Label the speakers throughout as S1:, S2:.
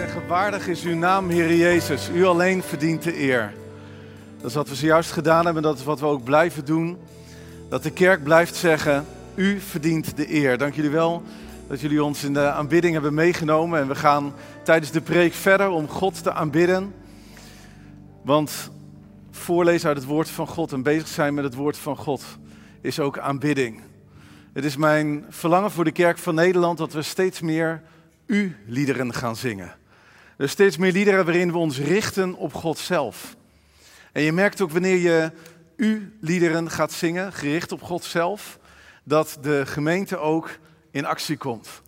S1: zeggen, waardig is uw naam, Heer Jezus. U alleen verdient de eer. Dat is wat we zojuist gedaan hebben, dat is wat we ook blijven doen. Dat de kerk blijft zeggen, u verdient de eer. Dank jullie wel dat jullie ons in de aanbidding hebben meegenomen. En we gaan tijdens de preek verder om God te aanbidden. Want voorlezen uit het woord van God en bezig zijn met het woord van God is ook aanbidding. Het is mijn verlangen voor de kerk van Nederland dat we steeds meer u-liederen gaan zingen. Steeds meer liederen waarin we ons richten op God zelf. En je merkt ook wanneer je u-liederen gaat zingen, gericht op God zelf, dat de gemeente ook in actie komt.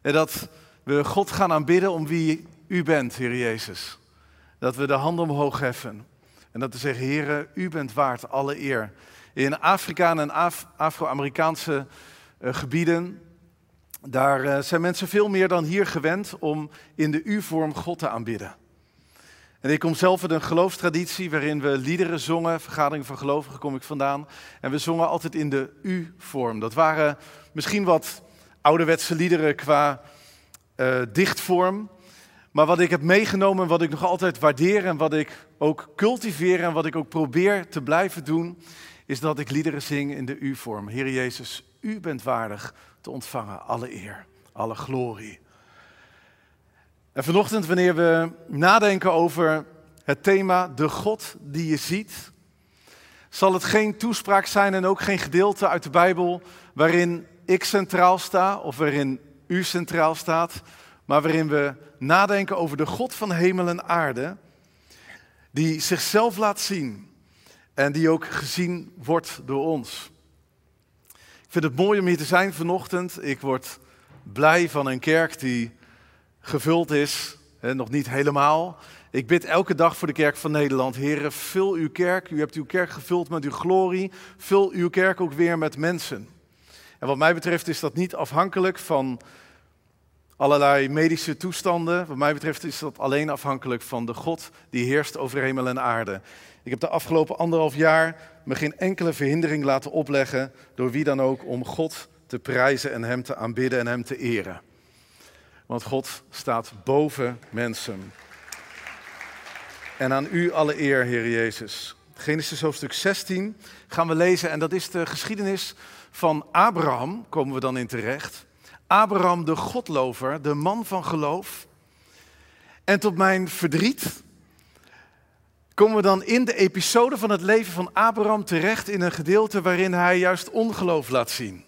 S1: En dat we God gaan aanbidden om wie u bent, Heer Jezus. Dat we de handen omhoog heffen. En dat we zeggen, Heer, u bent waard alle eer. In Afrika en Af Afro-Amerikaanse uh, gebieden daar uh, zijn mensen veel meer dan hier gewend om in de U-vorm God te aanbidden. En ik kom zelf uit een geloofstraditie waarin we liederen zongen, vergadering van gelovigen kom ik vandaan. En we zongen altijd in de U-vorm. Dat waren misschien wat ouderwetse liederen qua uh, dichtvorm. Maar wat ik heb meegenomen, wat ik nog altijd waardeer en wat ik ook cultiveer en wat ik ook probeer te blijven doen, is dat ik liederen zing in de U-vorm. Heer Jezus, u bent waardig te ontvangen alle eer, alle glorie. En vanochtend, wanneer we nadenken over het thema de God die je ziet, zal het geen toespraak zijn en ook geen gedeelte uit de Bijbel waarin ik centraal sta of waarin u centraal staat, maar waarin we nadenken over de God van hemel en aarde, die zichzelf laat zien en die ook gezien wordt door ons. Ik vind het mooi om hier te zijn vanochtend. Ik word blij van een kerk die gevuld is. Hè, nog niet helemaal. Ik bid elke dag voor de kerk van Nederland. Heren, vul uw kerk. U hebt uw kerk gevuld met uw glorie. Vul uw kerk ook weer met mensen. En wat mij betreft is dat niet afhankelijk van allerlei medische toestanden. Wat mij betreft is dat alleen afhankelijk van de God die heerst over hemel en aarde. Ik heb de afgelopen anderhalf jaar me geen enkele verhindering laten opleggen door wie dan ook om God te prijzen en Hem te aanbidden en Hem te eren. Want God staat boven mensen. En aan u alle eer, Heer Jezus. Genesis hoofdstuk 16 gaan we lezen en dat is de geschiedenis van Abraham, komen we dan in terecht. Abraham de Godlover, de man van geloof. En tot mijn verdriet komen we dan in de episode van het leven van Abraham terecht in een gedeelte waarin hij juist ongeloof laat zien.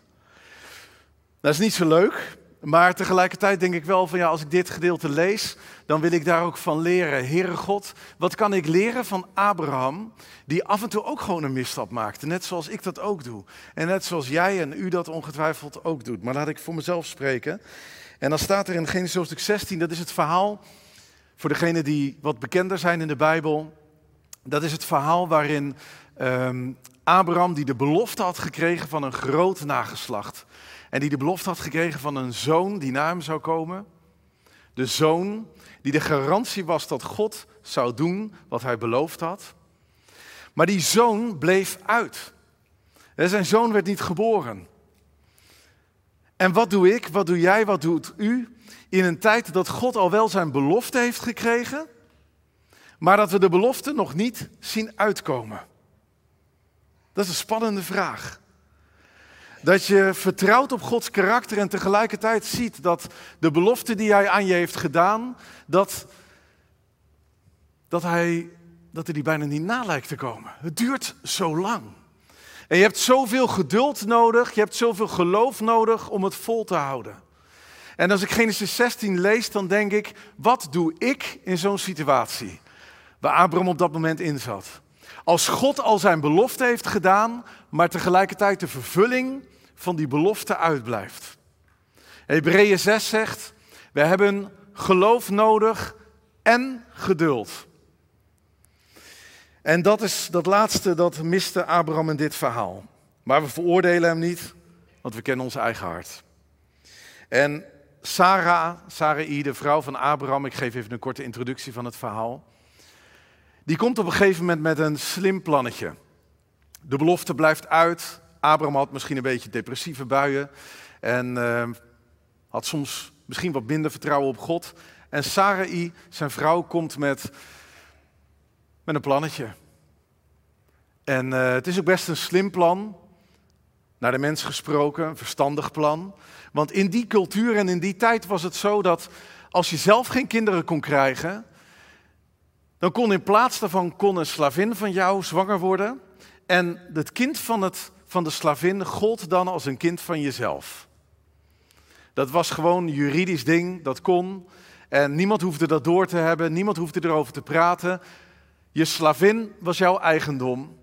S1: Dat is niet zo leuk, maar tegelijkertijd denk ik wel van ja, als ik dit gedeelte lees, dan wil ik daar ook van leren. Heere God, wat kan ik leren van Abraham, die af en toe ook gewoon een misstap maakte, net zoals ik dat ook doe. En net zoals jij en u dat ongetwijfeld ook doet. Maar laat ik voor mezelf spreken. En dan staat er in Genesis hoofdstuk 16, dat is het verhaal, voor degenen die wat bekender zijn in de Bijbel, dat is het verhaal waarin um, Abraham, die de belofte had gekregen van een groot nageslacht. En die de belofte had gekregen van een zoon die na hem zou komen. De zoon die de garantie was dat God zou doen wat hij beloofd had. Maar die zoon bleef uit. zijn zoon werd niet geboren. En wat doe ik, wat doe jij, wat doet u in een tijd dat God al wel zijn belofte heeft gekregen, maar dat we de belofte nog niet zien uitkomen? Dat is een spannende vraag. Dat je vertrouwt op Gods karakter en tegelijkertijd ziet dat de belofte die Hij aan je heeft gedaan, dat, dat, hij, dat hij die bijna niet na lijkt te komen. Het duurt zo lang. En je hebt zoveel geduld nodig, je hebt zoveel geloof nodig om het vol te houden. En als ik Genesis 16 lees, dan denk ik, wat doe ik in zo'n situatie? Waar Abraham op dat moment in zat. Als God al zijn belofte heeft gedaan, maar tegelijkertijd de vervulling van die belofte uitblijft. Hebreeën 6 zegt, we hebben geloof nodig en geduld. En dat is dat laatste, dat miste Abraham in dit verhaal. Maar we veroordelen hem niet, want we kennen ons eigen hart. En Sarah, Sarai, de vrouw van Abraham, ik geef even een korte introductie van het verhaal. Die komt op een gegeven moment met een slim plannetje. De belofte blijft uit. Abraham had misschien een beetje depressieve buien en uh, had soms misschien wat minder vertrouwen op God. En Sarai, zijn vrouw, komt met, met een plannetje. En uh, het is ook best een slim plan, naar de mens gesproken, een verstandig plan. Want in die cultuur en in die tijd was het zo dat als je zelf geen kinderen kon krijgen, dan kon in plaats daarvan kon een slavin van jou zwanger worden. En het kind van, het, van de slavin gold dan als een kind van jezelf. Dat was gewoon een juridisch ding, dat kon. En niemand hoefde dat door te hebben, niemand hoefde erover te praten. Je slavin was jouw eigendom.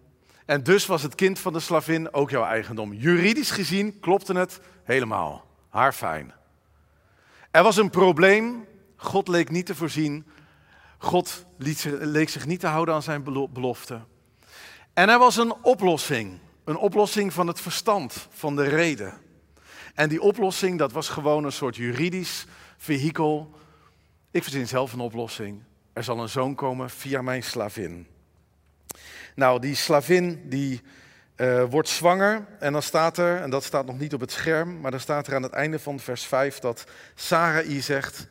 S1: En dus was het kind van de slavin ook jouw eigendom. Juridisch gezien klopte het helemaal. Haar fijn. Er was een probleem. God leek niet te voorzien. God liet, leek zich niet te houden aan zijn belofte. En er was een oplossing. Een oplossing van het verstand, van de reden. En die oplossing, dat was gewoon een soort juridisch vehikel. Ik verzin zelf een oplossing. Er zal een zoon komen via mijn slavin. Nou, die slavin die uh, wordt zwanger en dan staat er, en dat staat nog niet op het scherm, maar dan staat er aan het einde van vers 5 dat Sarai zegt,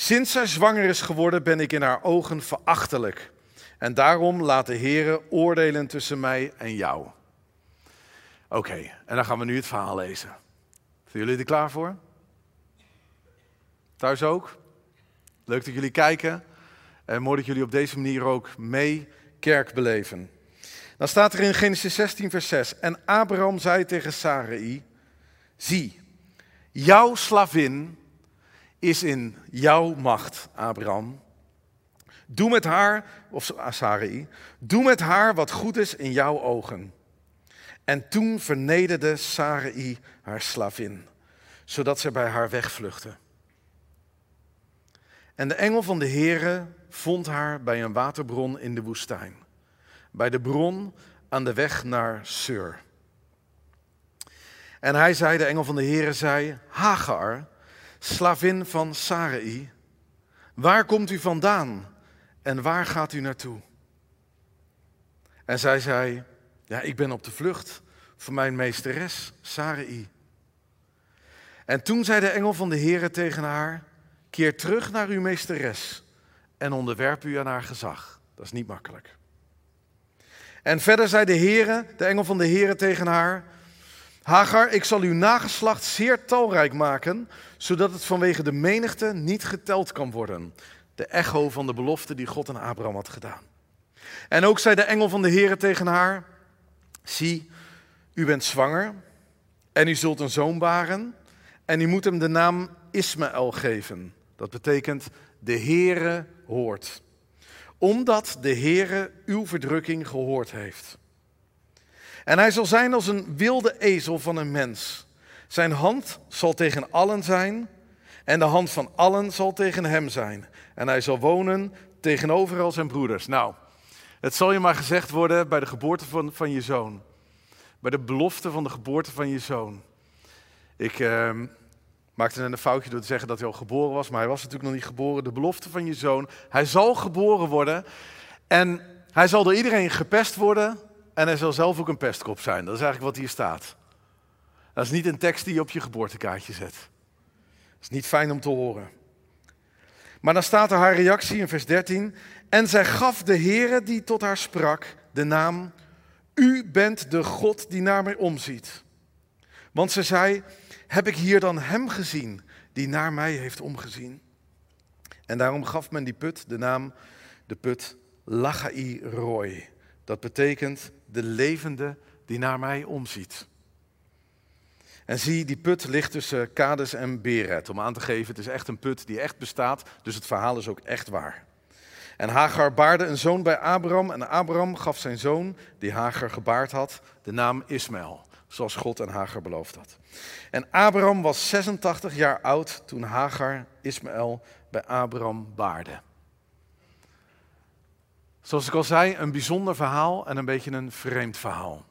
S1: sinds zij zwanger is geworden ben ik in haar ogen verachtelijk. En daarom laat de Heere oordelen tussen mij en jou. Oké, en dan gaan we nu het verhaal lezen. Zijn jullie er klaar voor? Thuis ook? Leuk dat jullie kijken. En mooi dat jullie op deze manier ook mee kerk beleven. Dan staat er in Genesis 16, vers 6. En Abraham zei tegen Sarai: Zie, jouw slavin is in jouw macht, Abraham. Doe met haar, of Sarai, doe met haar wat goed is in jouw ogen. En toen vernederde Sarai haar slavin, zodat ze bij haar wegvluchtte. En de engel van de Heere vond haar bij een waterbron in de woestijn, bij de bron aan de weg naar Sur. En hij zei, de engel van de Heere zei, Hagar, slavin van Sarai, waar komt u vandaan en waar gaat u naartoe? En zij zei, ja, ik ben op de vlucht voor mijn meesteres Sarai. En toen zei de engel van de Heere tegen haar, keer terug naar uw meesteres en onderwerp u aan haar gezag. Dat is niet makkelijk. En verder zei de Heere, de engel van de Heere tegen haar, Hagar, ik zal uw nageslacht zeer talrijk maken, zodat het vanwege de menigte niet geteld kan worden. De echo van de belofte die God aan Abraham had gedaan. En ook zei de engel van de Heere tegen haar, zie, u bent zwanger en u zult een zoon baren en u moet hem de naam Ismaël geven. Dat betekent de Heere hoort. Omdat de Heere uw verdrukking gehoord heeft. En hij zal zijn als een wilde ezel van een mens. Zijn hand zal tegen allen zijn en de hand van allen zal tegen hem zijn. En hij zal wonen tegenover al zijn broeders. Nou, het zal je maar gezegd worden bij de geboorte van, van je zoon. Bij de belofte van de geboorte van je zoon. Ik, uh, maakte net een foutje door te zeggen dat hij al geboren was, maar hij was natuurlijk nog niet geboren. De belofte van je zoon, hij zal geboren worden en hij zal door iedereen gepest worden en hij zal zelf ook een pestkop zijn. Dat is eigenlijk wat hier staat. Dat is niet een tekst die je op je geboortekaartje zet. Dat is niet fijn om te horen. Maar dan staat er haar reactie in vers 13. En zij gaf de Heere die tot haar sprak de naam, U bent de God die naar mij omziet. Want ze zei, heb ik hier dan hem gezien die naar mij heeft omgezien? En daarom gaf men die put de naam, de put Lachai Roy. Dat betekent de levende die naar mij omziet. En zie, die put ligt tussen Kades en Beret. Om aan te geven, het is echt een put die echt bestaat, dus het verhaal is ook echt waar. En Hagar baarde een zoon bij Abraham en Abraham gaf zijn zoon, die Hagar gebaard had, de naam Ismaël zoals God en Hagar beloofd had. En Abraham was 86 jaar oud toen Hagar Ismaël bij Abraham baarde. Zoals ik al zei, een bijzonder verhaal en een beetje een vreemd verhaal.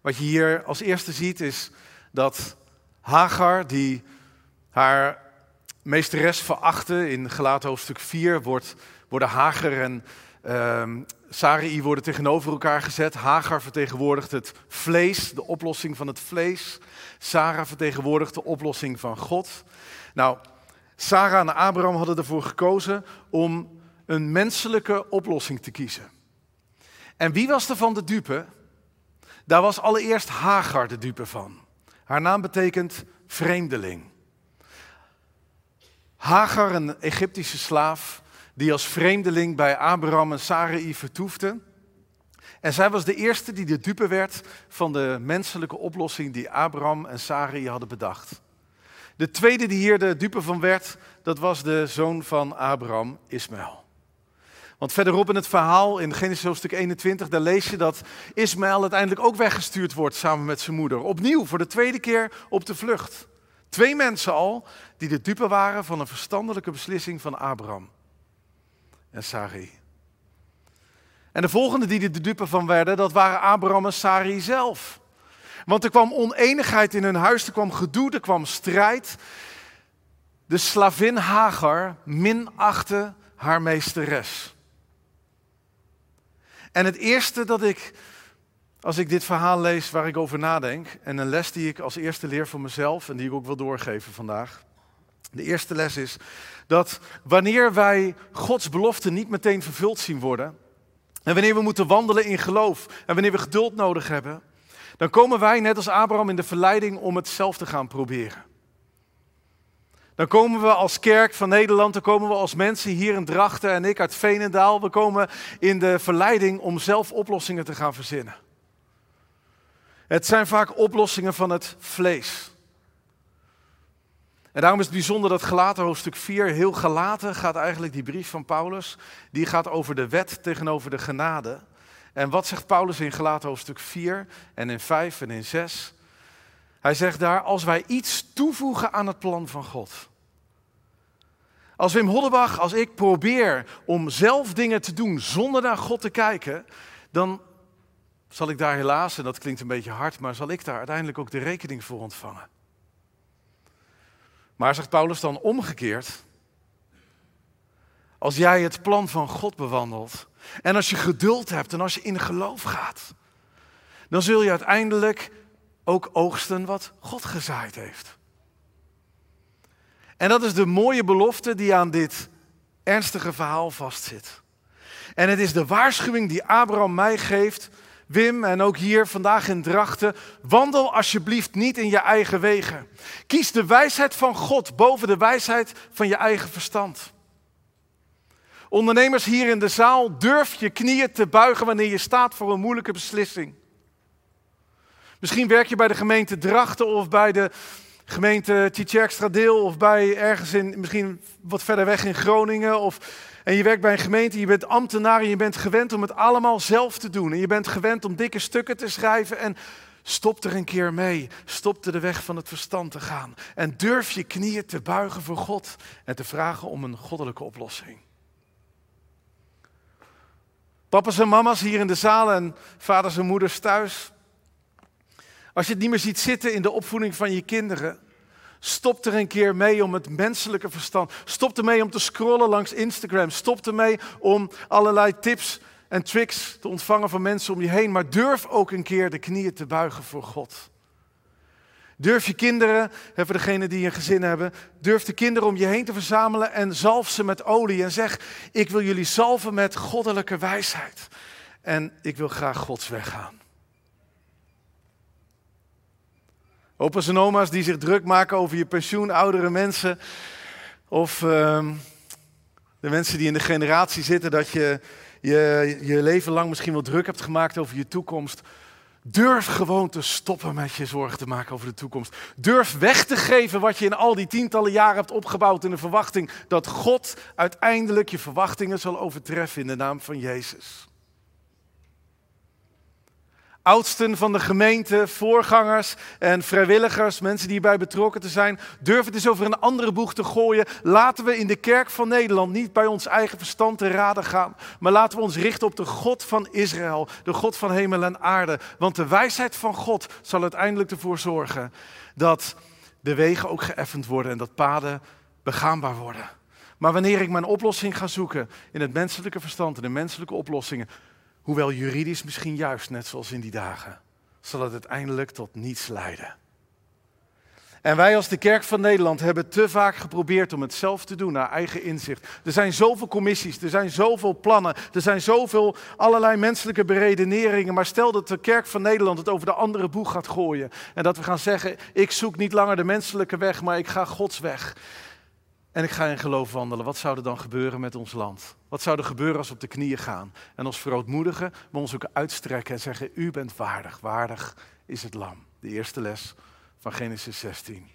S1: Wat je hier als eerste ziet is dat Hagar, die haar meesteres verachtte, in gelaten hoofdstuk 4 wordt, worden Hagar en uh, Sarai worden tegenover elkaar gezet. Hagar vertegenwoordigt het vlees, de oplossing van het vlees. Sarah vertegenwoordigt de oplossing van God. Nou, Sarah en Abraham hadden ervoor gekozen om een menselijke oplossing te kiezen. En wie was er van de dupe? Daar was allereerst Hagar de dupe van. Haar naam betekent vreemdeling. Hagar, een Egyptische slaaf, die als vreemdeling bij Abraham en Sarai vertoefde. En zij was de eerste die de dupe werd van de menselijke oplossing die Abraham en Sarai hadden bedacht. De tweede die hier de dupe van werd, dat was de zoon van Abraham, Ismaël. Want verderop in het verhaal, in Genesis hoofdstuk 21, daar lees je dat Ismaël uiteindelijk ook weggestuurd wordt samen met zijn moeder. Opnieuw, voor de tweede keer op de vlucht. Twee mensen al die de dupe waren van een verstandelijke beslissing van Abraham en Sarai. En de volgende die de dupe van werden, dat waren Abraham en Sarai zelf. Want er kwam oneenigheid in hun huis, er kwam gedoe, er kwam strijd. De slavin Hagar minachtte haar meesteres. En het eerste dat ik, als ik dit verhaal lees waar ik over nadenk, en een les die ik als eerste leer voor mezelf en die ik ook wil doorgeven vandaag. De eerste les is dat wanneer wij Gods beloften niet meteen vervuld zien worden, en wanneer we moeten wandelen in geloof, en wanneer we geduld nodig hebben, dan komen wij net als Abraham in de verleiding om het zelf te gaan proberen. Dan komen we als kerk van Nederland, dan komen we als mensen hier in Drachten en ik uit Veenendaal, we komen in de verleiding om zelf oplossingen te gaan verzinnen. Het zijn vaak oplossingen van het vlees. En daarom is het bijzonder dat Galaten hoofdstuk 4, heel Galaten gaat eigenlijk die brief van Paulus, die gaat over de wet tegenover de genade. En wat zegt Paulus in Galaten hoofdstuk 4 en in 5 en in 6? Hij zegt daar, als wij iets toevoegen aan het plan van God. Als Wim Hoddebach, als ik probeer om zelf dingen te doen zonder naar God te kijken, dan zal ik daar helaas, en dat klinkt een beetje hard, maar zal ik daar uiteindelijk ook de rekening voor ontvangen. Maar zegt Paulus dan omgekeerd, als jij het plan van God bewandelt en als je geduld hebt en als je in geloof gaat, dan zul je uiteindelijk ook oogsten wat God gezaaid heeft. En dat is de mooie belofte die aan dit ernstige verhaal vastzit. En het is de waarschuwing die Abraham mij geeft, Wim en ook hier vandaag in Drachten. Wandel alsjeblieft niet in je eigen wegen. Kies de wijsheid van God boven de wijsheid van je eigen verstand. Ondernemers hier in de zaal, durf je knieën te buigen wanneer je staat voor een moeilijke beslissing. Misschien werk je bij de gemeente Drachten of bij de gemeente Deel of bij ergens in, misschien wat verder weg in Groningen. Of, en je werkt bij een gemeente, je bent ambtenaar en je bent gewend om het allemaal zelf te doen. En je bent gewend om dikke stukken te schrijven en stop er een keer mee. Stop er de weg van het verstand te gaan. En durf je knieën te buigen voor God en te vragen om een goddelijke oplossing. Papa's en mama's hier in de zaal en vaders en moeders thuis. Als je het niet meer ziet zitten in de opvoeding van je kinderen, stop er een keer mee om het menselijke verstand. Stop ermee om te scrollen langs Instagram. Stop ermee om allerlei tips en tricks te ontvangen van mensen om je heen. Maar durf ook een keer de knieën te buigen voor God. Durf je kinderen, voor degenen die een gezin hebben, durf de kinderen om je heen te verzamelen en zalf ze met olie. En zeg, ik wil jullie zalven met goddelijke wijsheid. En ik wil graag Gods weg gaan. Opa's en oma's die zich druk maken over je pensioen, oudere mensen. Of ehm, de mensen die in de generatie zitten dat je, je je leven lang misschien wel druk hebt gemaakt over je toekomst. Durf gewoon te stoppen met je zorgen te maken over de toekomst. Durf weg te geven wat je in al die tientallen jaren hebt opgebouwd in de verwachting dat God uiteindelijk je verwachtingen zal overtreffen in de naam van Jezus oudsten van de gemeente, voorgangers en vrijwilligers, mensen die hierbij betrokken te zijn, durven het eens over een andere boeg te gooien. Laten we in de kerk van Nederland niet bij ons eigen verstand te raden gaan, maar laten we ons richten op de God van Israël, de God van hemel en aarde. Want de wijsheid van God zal uiteindelijk ervoor zorgen dat de wegen ook geëffend worden en dat paden begaanbaar worden. Maar wanneer ik mijn oplossing ga zoeken in het menselijke verstand, in de menselijke oplossingen, hoewel juridisch misschien juist, net zoals in die dagen, zal het uiteindelijk tot niets leiden. En wij als de Kerk van Nederland hebben te vaak geprobeerd om het zelf te doen naar eigen inzicht. Er zijn zoveel commissies, er zijn zoveel plannen, er zijn zoveel allerlei menselijke beredeneringen. Maar stel dat de Kerk van Nederland het over de andere boeg gaat gooien. En dat we gaan zeggen, ik zoek niet langer de menselijke weg, maar ik ga Gods weg. En ik ga in geloof wandelen. Wat zou er dan gebeuren met ons land? Wat zou er gebeuren als we op de knieën gaan en ons verootmoedigen, maar ons ook uitstrekken en zeggen, u bent waardig, waardig is het lam. De eerste les van Genesis 16.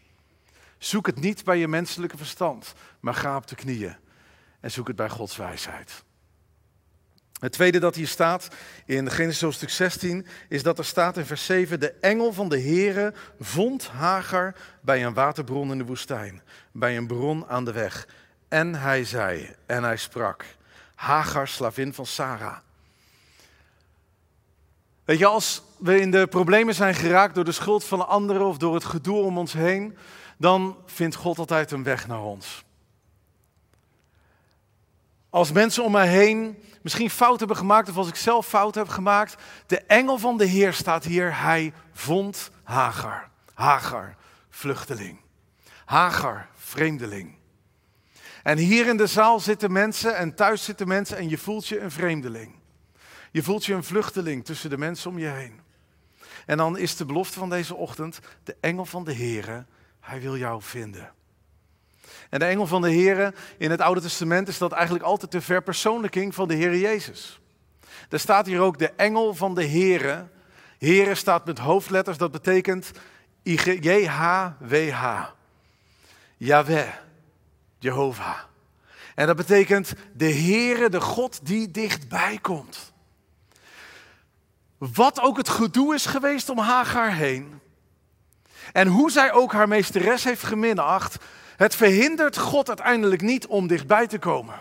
S1: Zoek het niet bij je menselijke verstand, maar ga op de knieën en zoek het bij Gods wijsheid. Het tweede dat hier staat in Genesis hoofdstuk 16 is dat er staat in vers 7: De engel van de Heere vond Hagar bij een waterbron in de woestijn, bij een bron aan de weg. En hij zei en hij sprak: Hagar, slavin van Sarah. Weet je, als we in de problemen zijn geraakt door de schuld van anderen of door het gedoe om ons heen, dan vindt God altijd een weg naar ons. Als mensen om mij heen misschien fout hebben gemaakt of als ik zelf fout heb gemaakt, de engel van de Heer staat hier, hij vond Hagar. Hagar, vluchteling. Hagar, vreemdeling. En hier in de zaal zitten mensen en thuis zitten mensen en je voelt je een vreemdeling. Je voelt je een vluchteling tussen de mensen om je heen. En dan is de belofte van deze ochtend, de engel van de Heere, hij wil jou vinden. En de engel van de Heere in het Oude Testament is dat eigenlijk altijd de verpersoonlijking van de Heer Jezus. Er staat hier ook de engel van de Heere. Heere staat met hoofdletters, dat betekent J-H-W-H. Yahweh, Jehovah. En dat betekent de Heere, de God die dichtbij komt. Wat ook het gedoe is geweest om Hagar heen. En hoe zij ook haar meesteres heeft geminacht. Het verhindert God uiteindelijk niet om dichtbij te komen.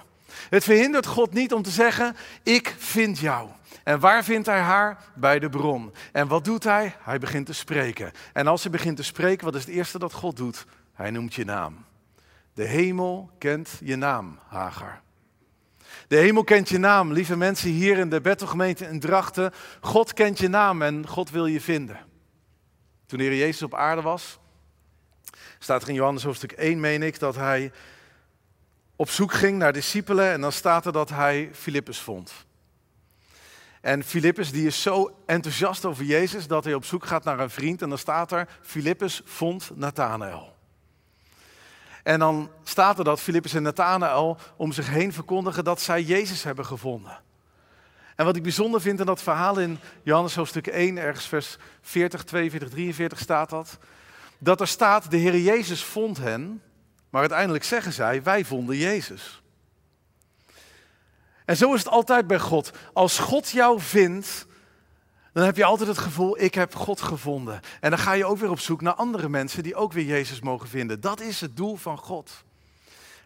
S1: Het verhindert God niet om te zeggen: Ik vind jou. En waar vindt hij haar? Bij de bron. En wat doet hij? Hij begint te spreken. En als hij begint te spreken, wat is het eerste dat God doet? Hij noemt je naam. De hemel kent je naam, Hagar. De hemel kent je naam. Lieve mensen hier in de Bethelgemeente in Drachten. God kent je naam en God wil je vinden. Toen de Heer Jezus op aarde was, staat er in Johannes hoofdstuk 1, meen ik, dat hij op zoek ging naar discipelen. En dan staat er dat hij Filippus vond. En Filippus die is zo enthousiast over Jezus dat hij op zoek gaat naar een vriend. En dan staat er, Filippus vond Nathanael. En dan staat er dat Filippus en Nathanael om zich heen verkondigen dat zij Jezus hebben gevonden. En wat ik bijzonder vind in dat verhaal in Johannes hoofdstuk 1, ergens vers 40, 42, 43 staat dat. Dat er staat, de Heer Jezus vond hen, maar uiteindelijk zeggen zij, wij vonden Jezus. En zo is het altijd bij God. Als God jou vindt, dan heb je altijd het gevoel, ik heb God gevonden. En dan ga je ook weer op zoek naar andere mensen die ook weer Jezus mogen vinden. Dat is het doel van God.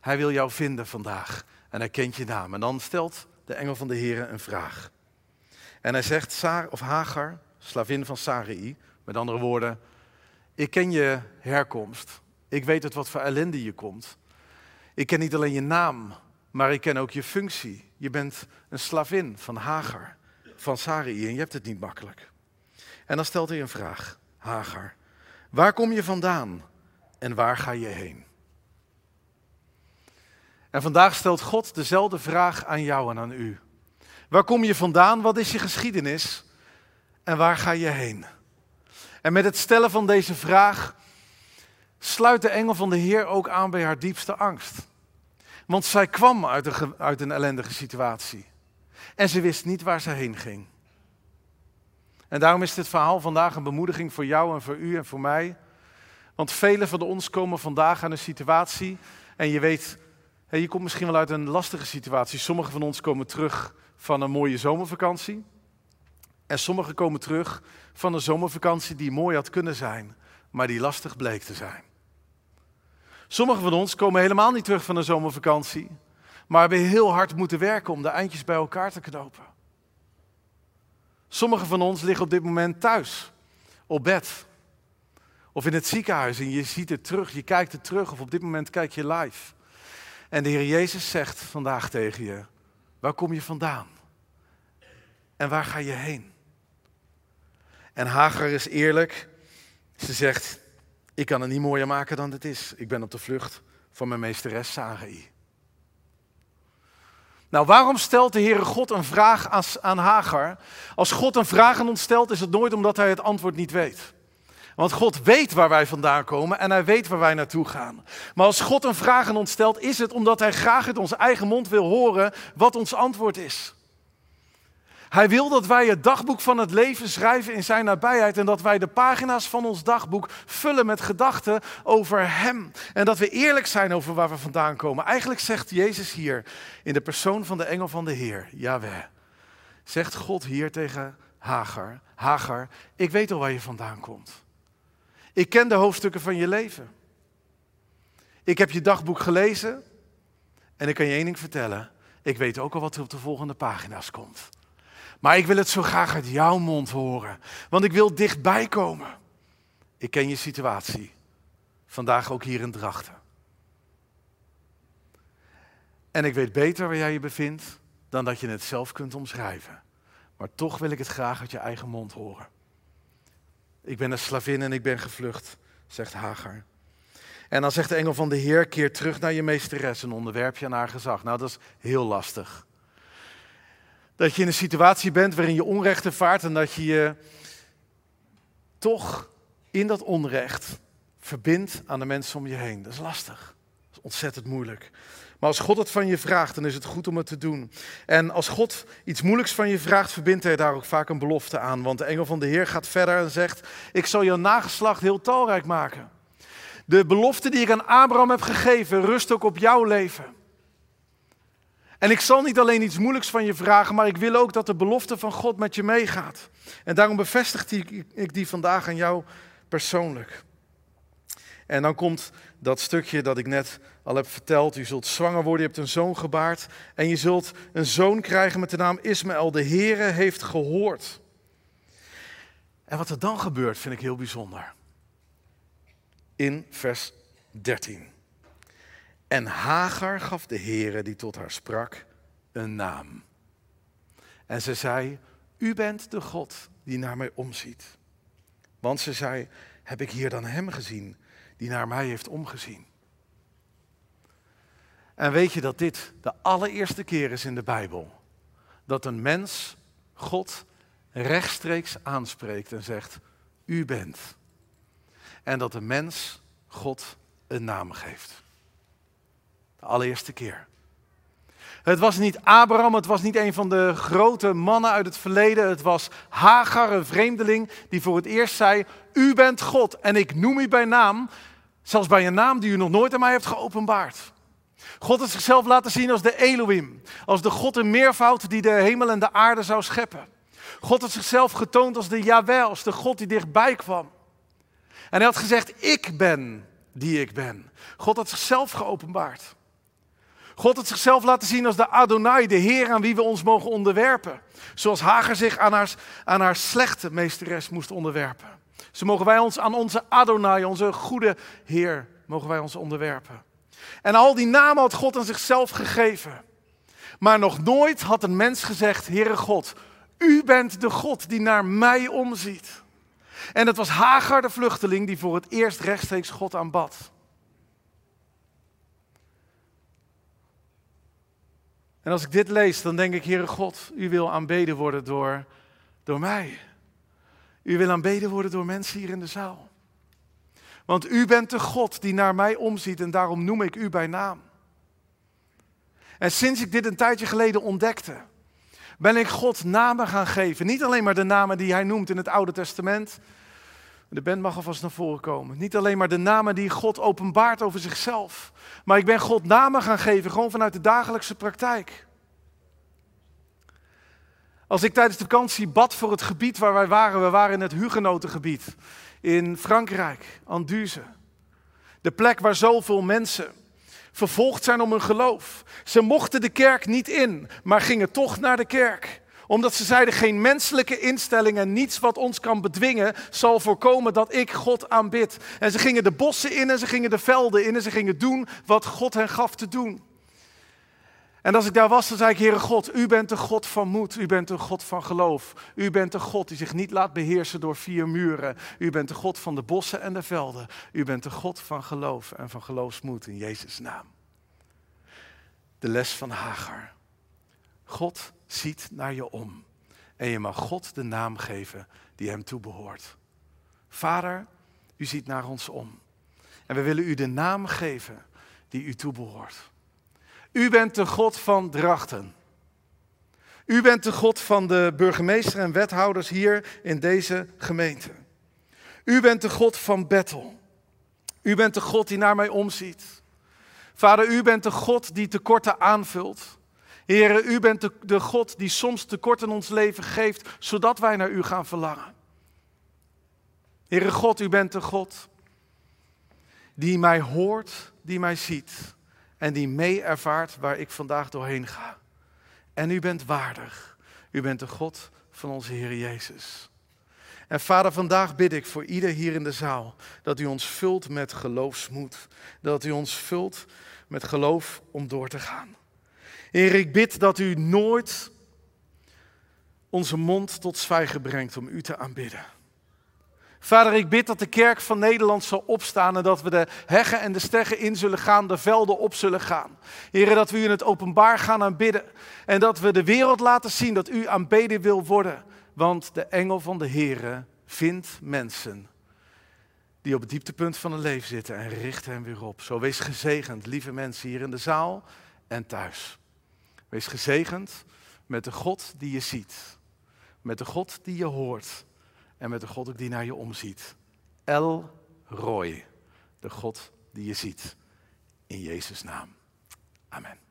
S1: Hij wil jou vinden vandaag en hij kent je naam. En dan stelt de engel van de Heer een vraag. En hij zegt, Saar of Hagar, slavin van Sarai, met andere woorden, ik ken je herkomst. Ik weet uit wat voor ellende je komt. Ik ken niet alleen je naam, maar ik ken ook je functie. Je bent een slavin van Hagar van Sarai en je hebt het niet makkelijk. En dan stelt hij een vraag, Hagar. Waar kom je vandaan en waar ga je heen? En vandaag stelt God dezelfde vraag aan jou en aan u. Waar kom je vandaan? Wat is je geschiedenis? En waar ga je heen? En met het stellen van deze vraag sluit de engel van de Heer ook aan bij haar diepste angst. Want zij kwam uit een, uit een ellendige situatie. En ze wist niet waar ze heen ging. En daarom is dit verhaal vandaag een bemoediging voor jou en voor u en voor mij. Want velen van ons komen vandaag aan een situatie en je weet, je komt misschien wel uit een lastige situatie. Sommigen van ons komen terug van een mooie zomervakantie. En sommigen komen terug van een zomervakantie die mooi had kunnen zijn, maar die lastig bleek te zijn. Sommigen van ons komen helemaal niet terug van een zomervakantie, maar hebben heel hard moeten werken om de eindjes bij elkaar te knopen. Sommigen van ons liggen op dit moment thuis, op bed. Of in het ziekenhuis en je ziet het terug, je kijkt het terug of op dit moment kijk je live. En de Heer Jezus zegt vandaag tegen je, waar kom je vandaan? En waar ga je heen? En Hagar is eerlijk. Ze zegt, Ik kan het niet mooier maken dan het is. Ik ben op de vlucht van mijn meesteres Sarai. Nou, waarom stelt de Heere God een vraag aan Hagar? Als God een vraag aan ons stelt, is het nooit omdat hij het antwoord niet weet. Want God weet waar wij vandaan komen en hij weet waar wij naartoe gaan. Maar als God een vraag aan ons stelt, is het omdat hij graag uit onze eigen mond wil horen wat ons antwoord is. Hij wil dat wij het dagboek van het leven schrijven in zijn nabijheid en dat wij de pagina's van ons dagboek vullen met gedachten over Hem. En dat we eerlijk zijn over waar we vandaan komen. Eigenlijk zegt Jezus hier in de persoon van de engel van de Heer, Yahweh, zegt God hier tegen Hagar, Hagar, ik weet al waar je vandaan komt. Ik ken de hoofdstukken van je leven. Ik heb je dagboek gelezen en ik kan je één ding vertellen. Ik weet ook al wat er op de volgende pagina's komt. Maar ik wil het zo graag uit jouw mond horen, want ik wil dichtbij komen. Ik ken je situatie. Vandaag ook hier in Drachten. En ik weet beter waar jij je bevindt dan dat je het zelf kunt omschrijven. Maar toch wil ik het graag uit je eigen mond horen. Ik ben een slavin en ik ben gevlucht, zegt Hagar. En dan zegt de engel van de Heer, keer terug naar je meesteres en onderwerp je aan haar gezag. Nou, dat is heel lastig. Dat je in een situatie bent waarin je onrecht ervaart en dat je je toch in dat onrecht verbindt aan de mensen om je heen. Dat is lastig. Dat is ontzettend moeilijk. Maar als God het van je vraagt, dan is het goed om het te doen. En als God iets moeilijks van je vraagt, verbindt hij daar ook vaak een belofte aan. Want de engel van de Heer gaat verder en zegt: Ik zal je nageslacht heel talrijk maken. De belofte die ik aan Abraham heb gegeven, rust ook op jouw leven. En ik zal niet alleen iets moeilijks van je vragen, maar ik wil ook dat de belofte van God met je meegaat. En daarom bevestigt ik die vandaag aan jou persoonlijk. En dan komt dat stukje dat ik net al heb verteld. U zult zwanger worden, je hebt een zoon gebaard. En je zult een zoon krijgen met de naam Ismaël. De Heere heeft gehoord. En wat er dan gebeurt vind ik heel bijzonder. In vers 13. En Hagar gaf de Heere die tot haar sprak een naam. En ze zei, u bent de God die naar mij omziet. Want ze zei, heb ik hier dan hem gezien die naar mij heeft omgezien. En weet je dat dit de allereerste keer is in de Bijbel dat een mens God rechtstreeks aanspreekt en zegt, u bent. En dat een mens God een naam geeft. Allereerste keer. Het was niet Abraham, het was niet een van de grote mannen uit het verleden. Het was Hagar, een vreemdeling, die voor het eerst zei: U bent God en ik noem u bij naam, zelfs bij een naam die u nog nooit aan mij heeft geopenbaard. God heeft zichzelf laten zien als de Elohim, als de God in meervoud die de hemel en de aarde zou scheppen. God had zichzelf getoond als de Yahweh, als de God die dichtbij kwam. En hij had gezegd, ik ben die ik ben. God had zichzelf geopenbaard. God had zichzelf laten zien als de Adonai, de Heer aan wie we ons mogen onderwerpen. Zoals Hager zich aan haar, aan haar slechte meesteres moest onderwerpen. Zo mogen wij ons aan onze Adonai, onze goede Heer, mogen wij ons onderwerpen. En al die namen had God aan zichzelf gegeven. Maar nog nooit had een mens gezegd, Heere God, u bent de God die naar mij omziet. En het was Hagar de vluchteling die voor het eerst rechtstreeks God aanbad. En als ik dit lees, dan denk ik, Heere God, u wil aanbeden worden door, door mij. U wil aanbeden worden door mensen hier in de zaal. Want u bent de God die naar mij omziet en daarom noem ik u bij naam. En sinds ik dit een tijdje geleden ontdekte, ben ik God namen gaan geven. Niet alleen maar de namen die hij noemt in het Oude Testament. De band mag alvast naar voren komen. Niet alleen maar de namen die God openbaart over zichzelf. Maar ik ben God namen gaan geven, gewoon vanuit de dagelijkse praktijk. Als ik tijdens de vakantie bad voor het gebied waar wij waren, we waren in het Hugenotengebied in Frankrijk, Anduze. De plek waar zoveel mensen vervolgd zijn om hun geloof. Ze mochten de kerk niet in, maar gingen toch naar de kerk omdat ze zeiden, geen menselijke instelling en niets wat ons kan bedwingen zal voorkomen dat ik God aanbid. En ze gingen de bossen in en ze gingen de velden in en ze gingen doen wat God hen gaf te doen. En als ik daar was, dan zei ik, Heere God, u bent de God van moed, u bent de God van geloof. U bent de God die zich niet laat beheersen door vier muren. U bent de God van de bossen en de velden. U bent de God van geloof en van geloofsmoed in Jezus' naam. De les van Hagar. God ziet naar je om en je mag God de naam geven die hem toebehoort. Vader, u ziet naar ons om. En we willen u de naam geven die u toebehoort. U bent de God van Drachten. U bent de God van de burgemeester en wethouders hier in deze gemeente. U bent de God van Bethel. U bent de God die naar mij omziet. Vader, u bent de God die tekorten aanvult. Heren, u bent de, God die soms tekort in ons leven geeft, zodat wij naar u gaan verlangen. Heere God, u bent de God die mij hoort, die mij ziet en die mee ervaart waar ik vandaag doorheen ga. En u bent waardig. U bent de God van onze Heer Jezus. En Vader, vandaag bid ik voor ieder hier in de zaal dat u ons vult met geloofsmoed. Dat u ons vult met geloof om door te gaan. Heer, ik bid dat u nooit onze mond tot zwijgen brengt om u te aanbidden. Vader, ik bid dat de kerk van Nederland zal opstaan en dat we de heggen en de steggen in zullen gaan, de velden op zullen gaan. Heren, dat we u in het openbaar gaan aanbidden en dat we de wereld laten zien dat u aanbeden wil worden. Want de engel van de Here vindt mensen die op het dieptepunt van hun leven zitten en richt hen weer op. Zo wees gezegend, lieve mensen hier in de zaal en thuis. Wees gezegend met de God die je ziet, met de God die je hoort en met de God ook die naar je omziet. El Roy, de God die je ziet. In Jezus' naam. Amen.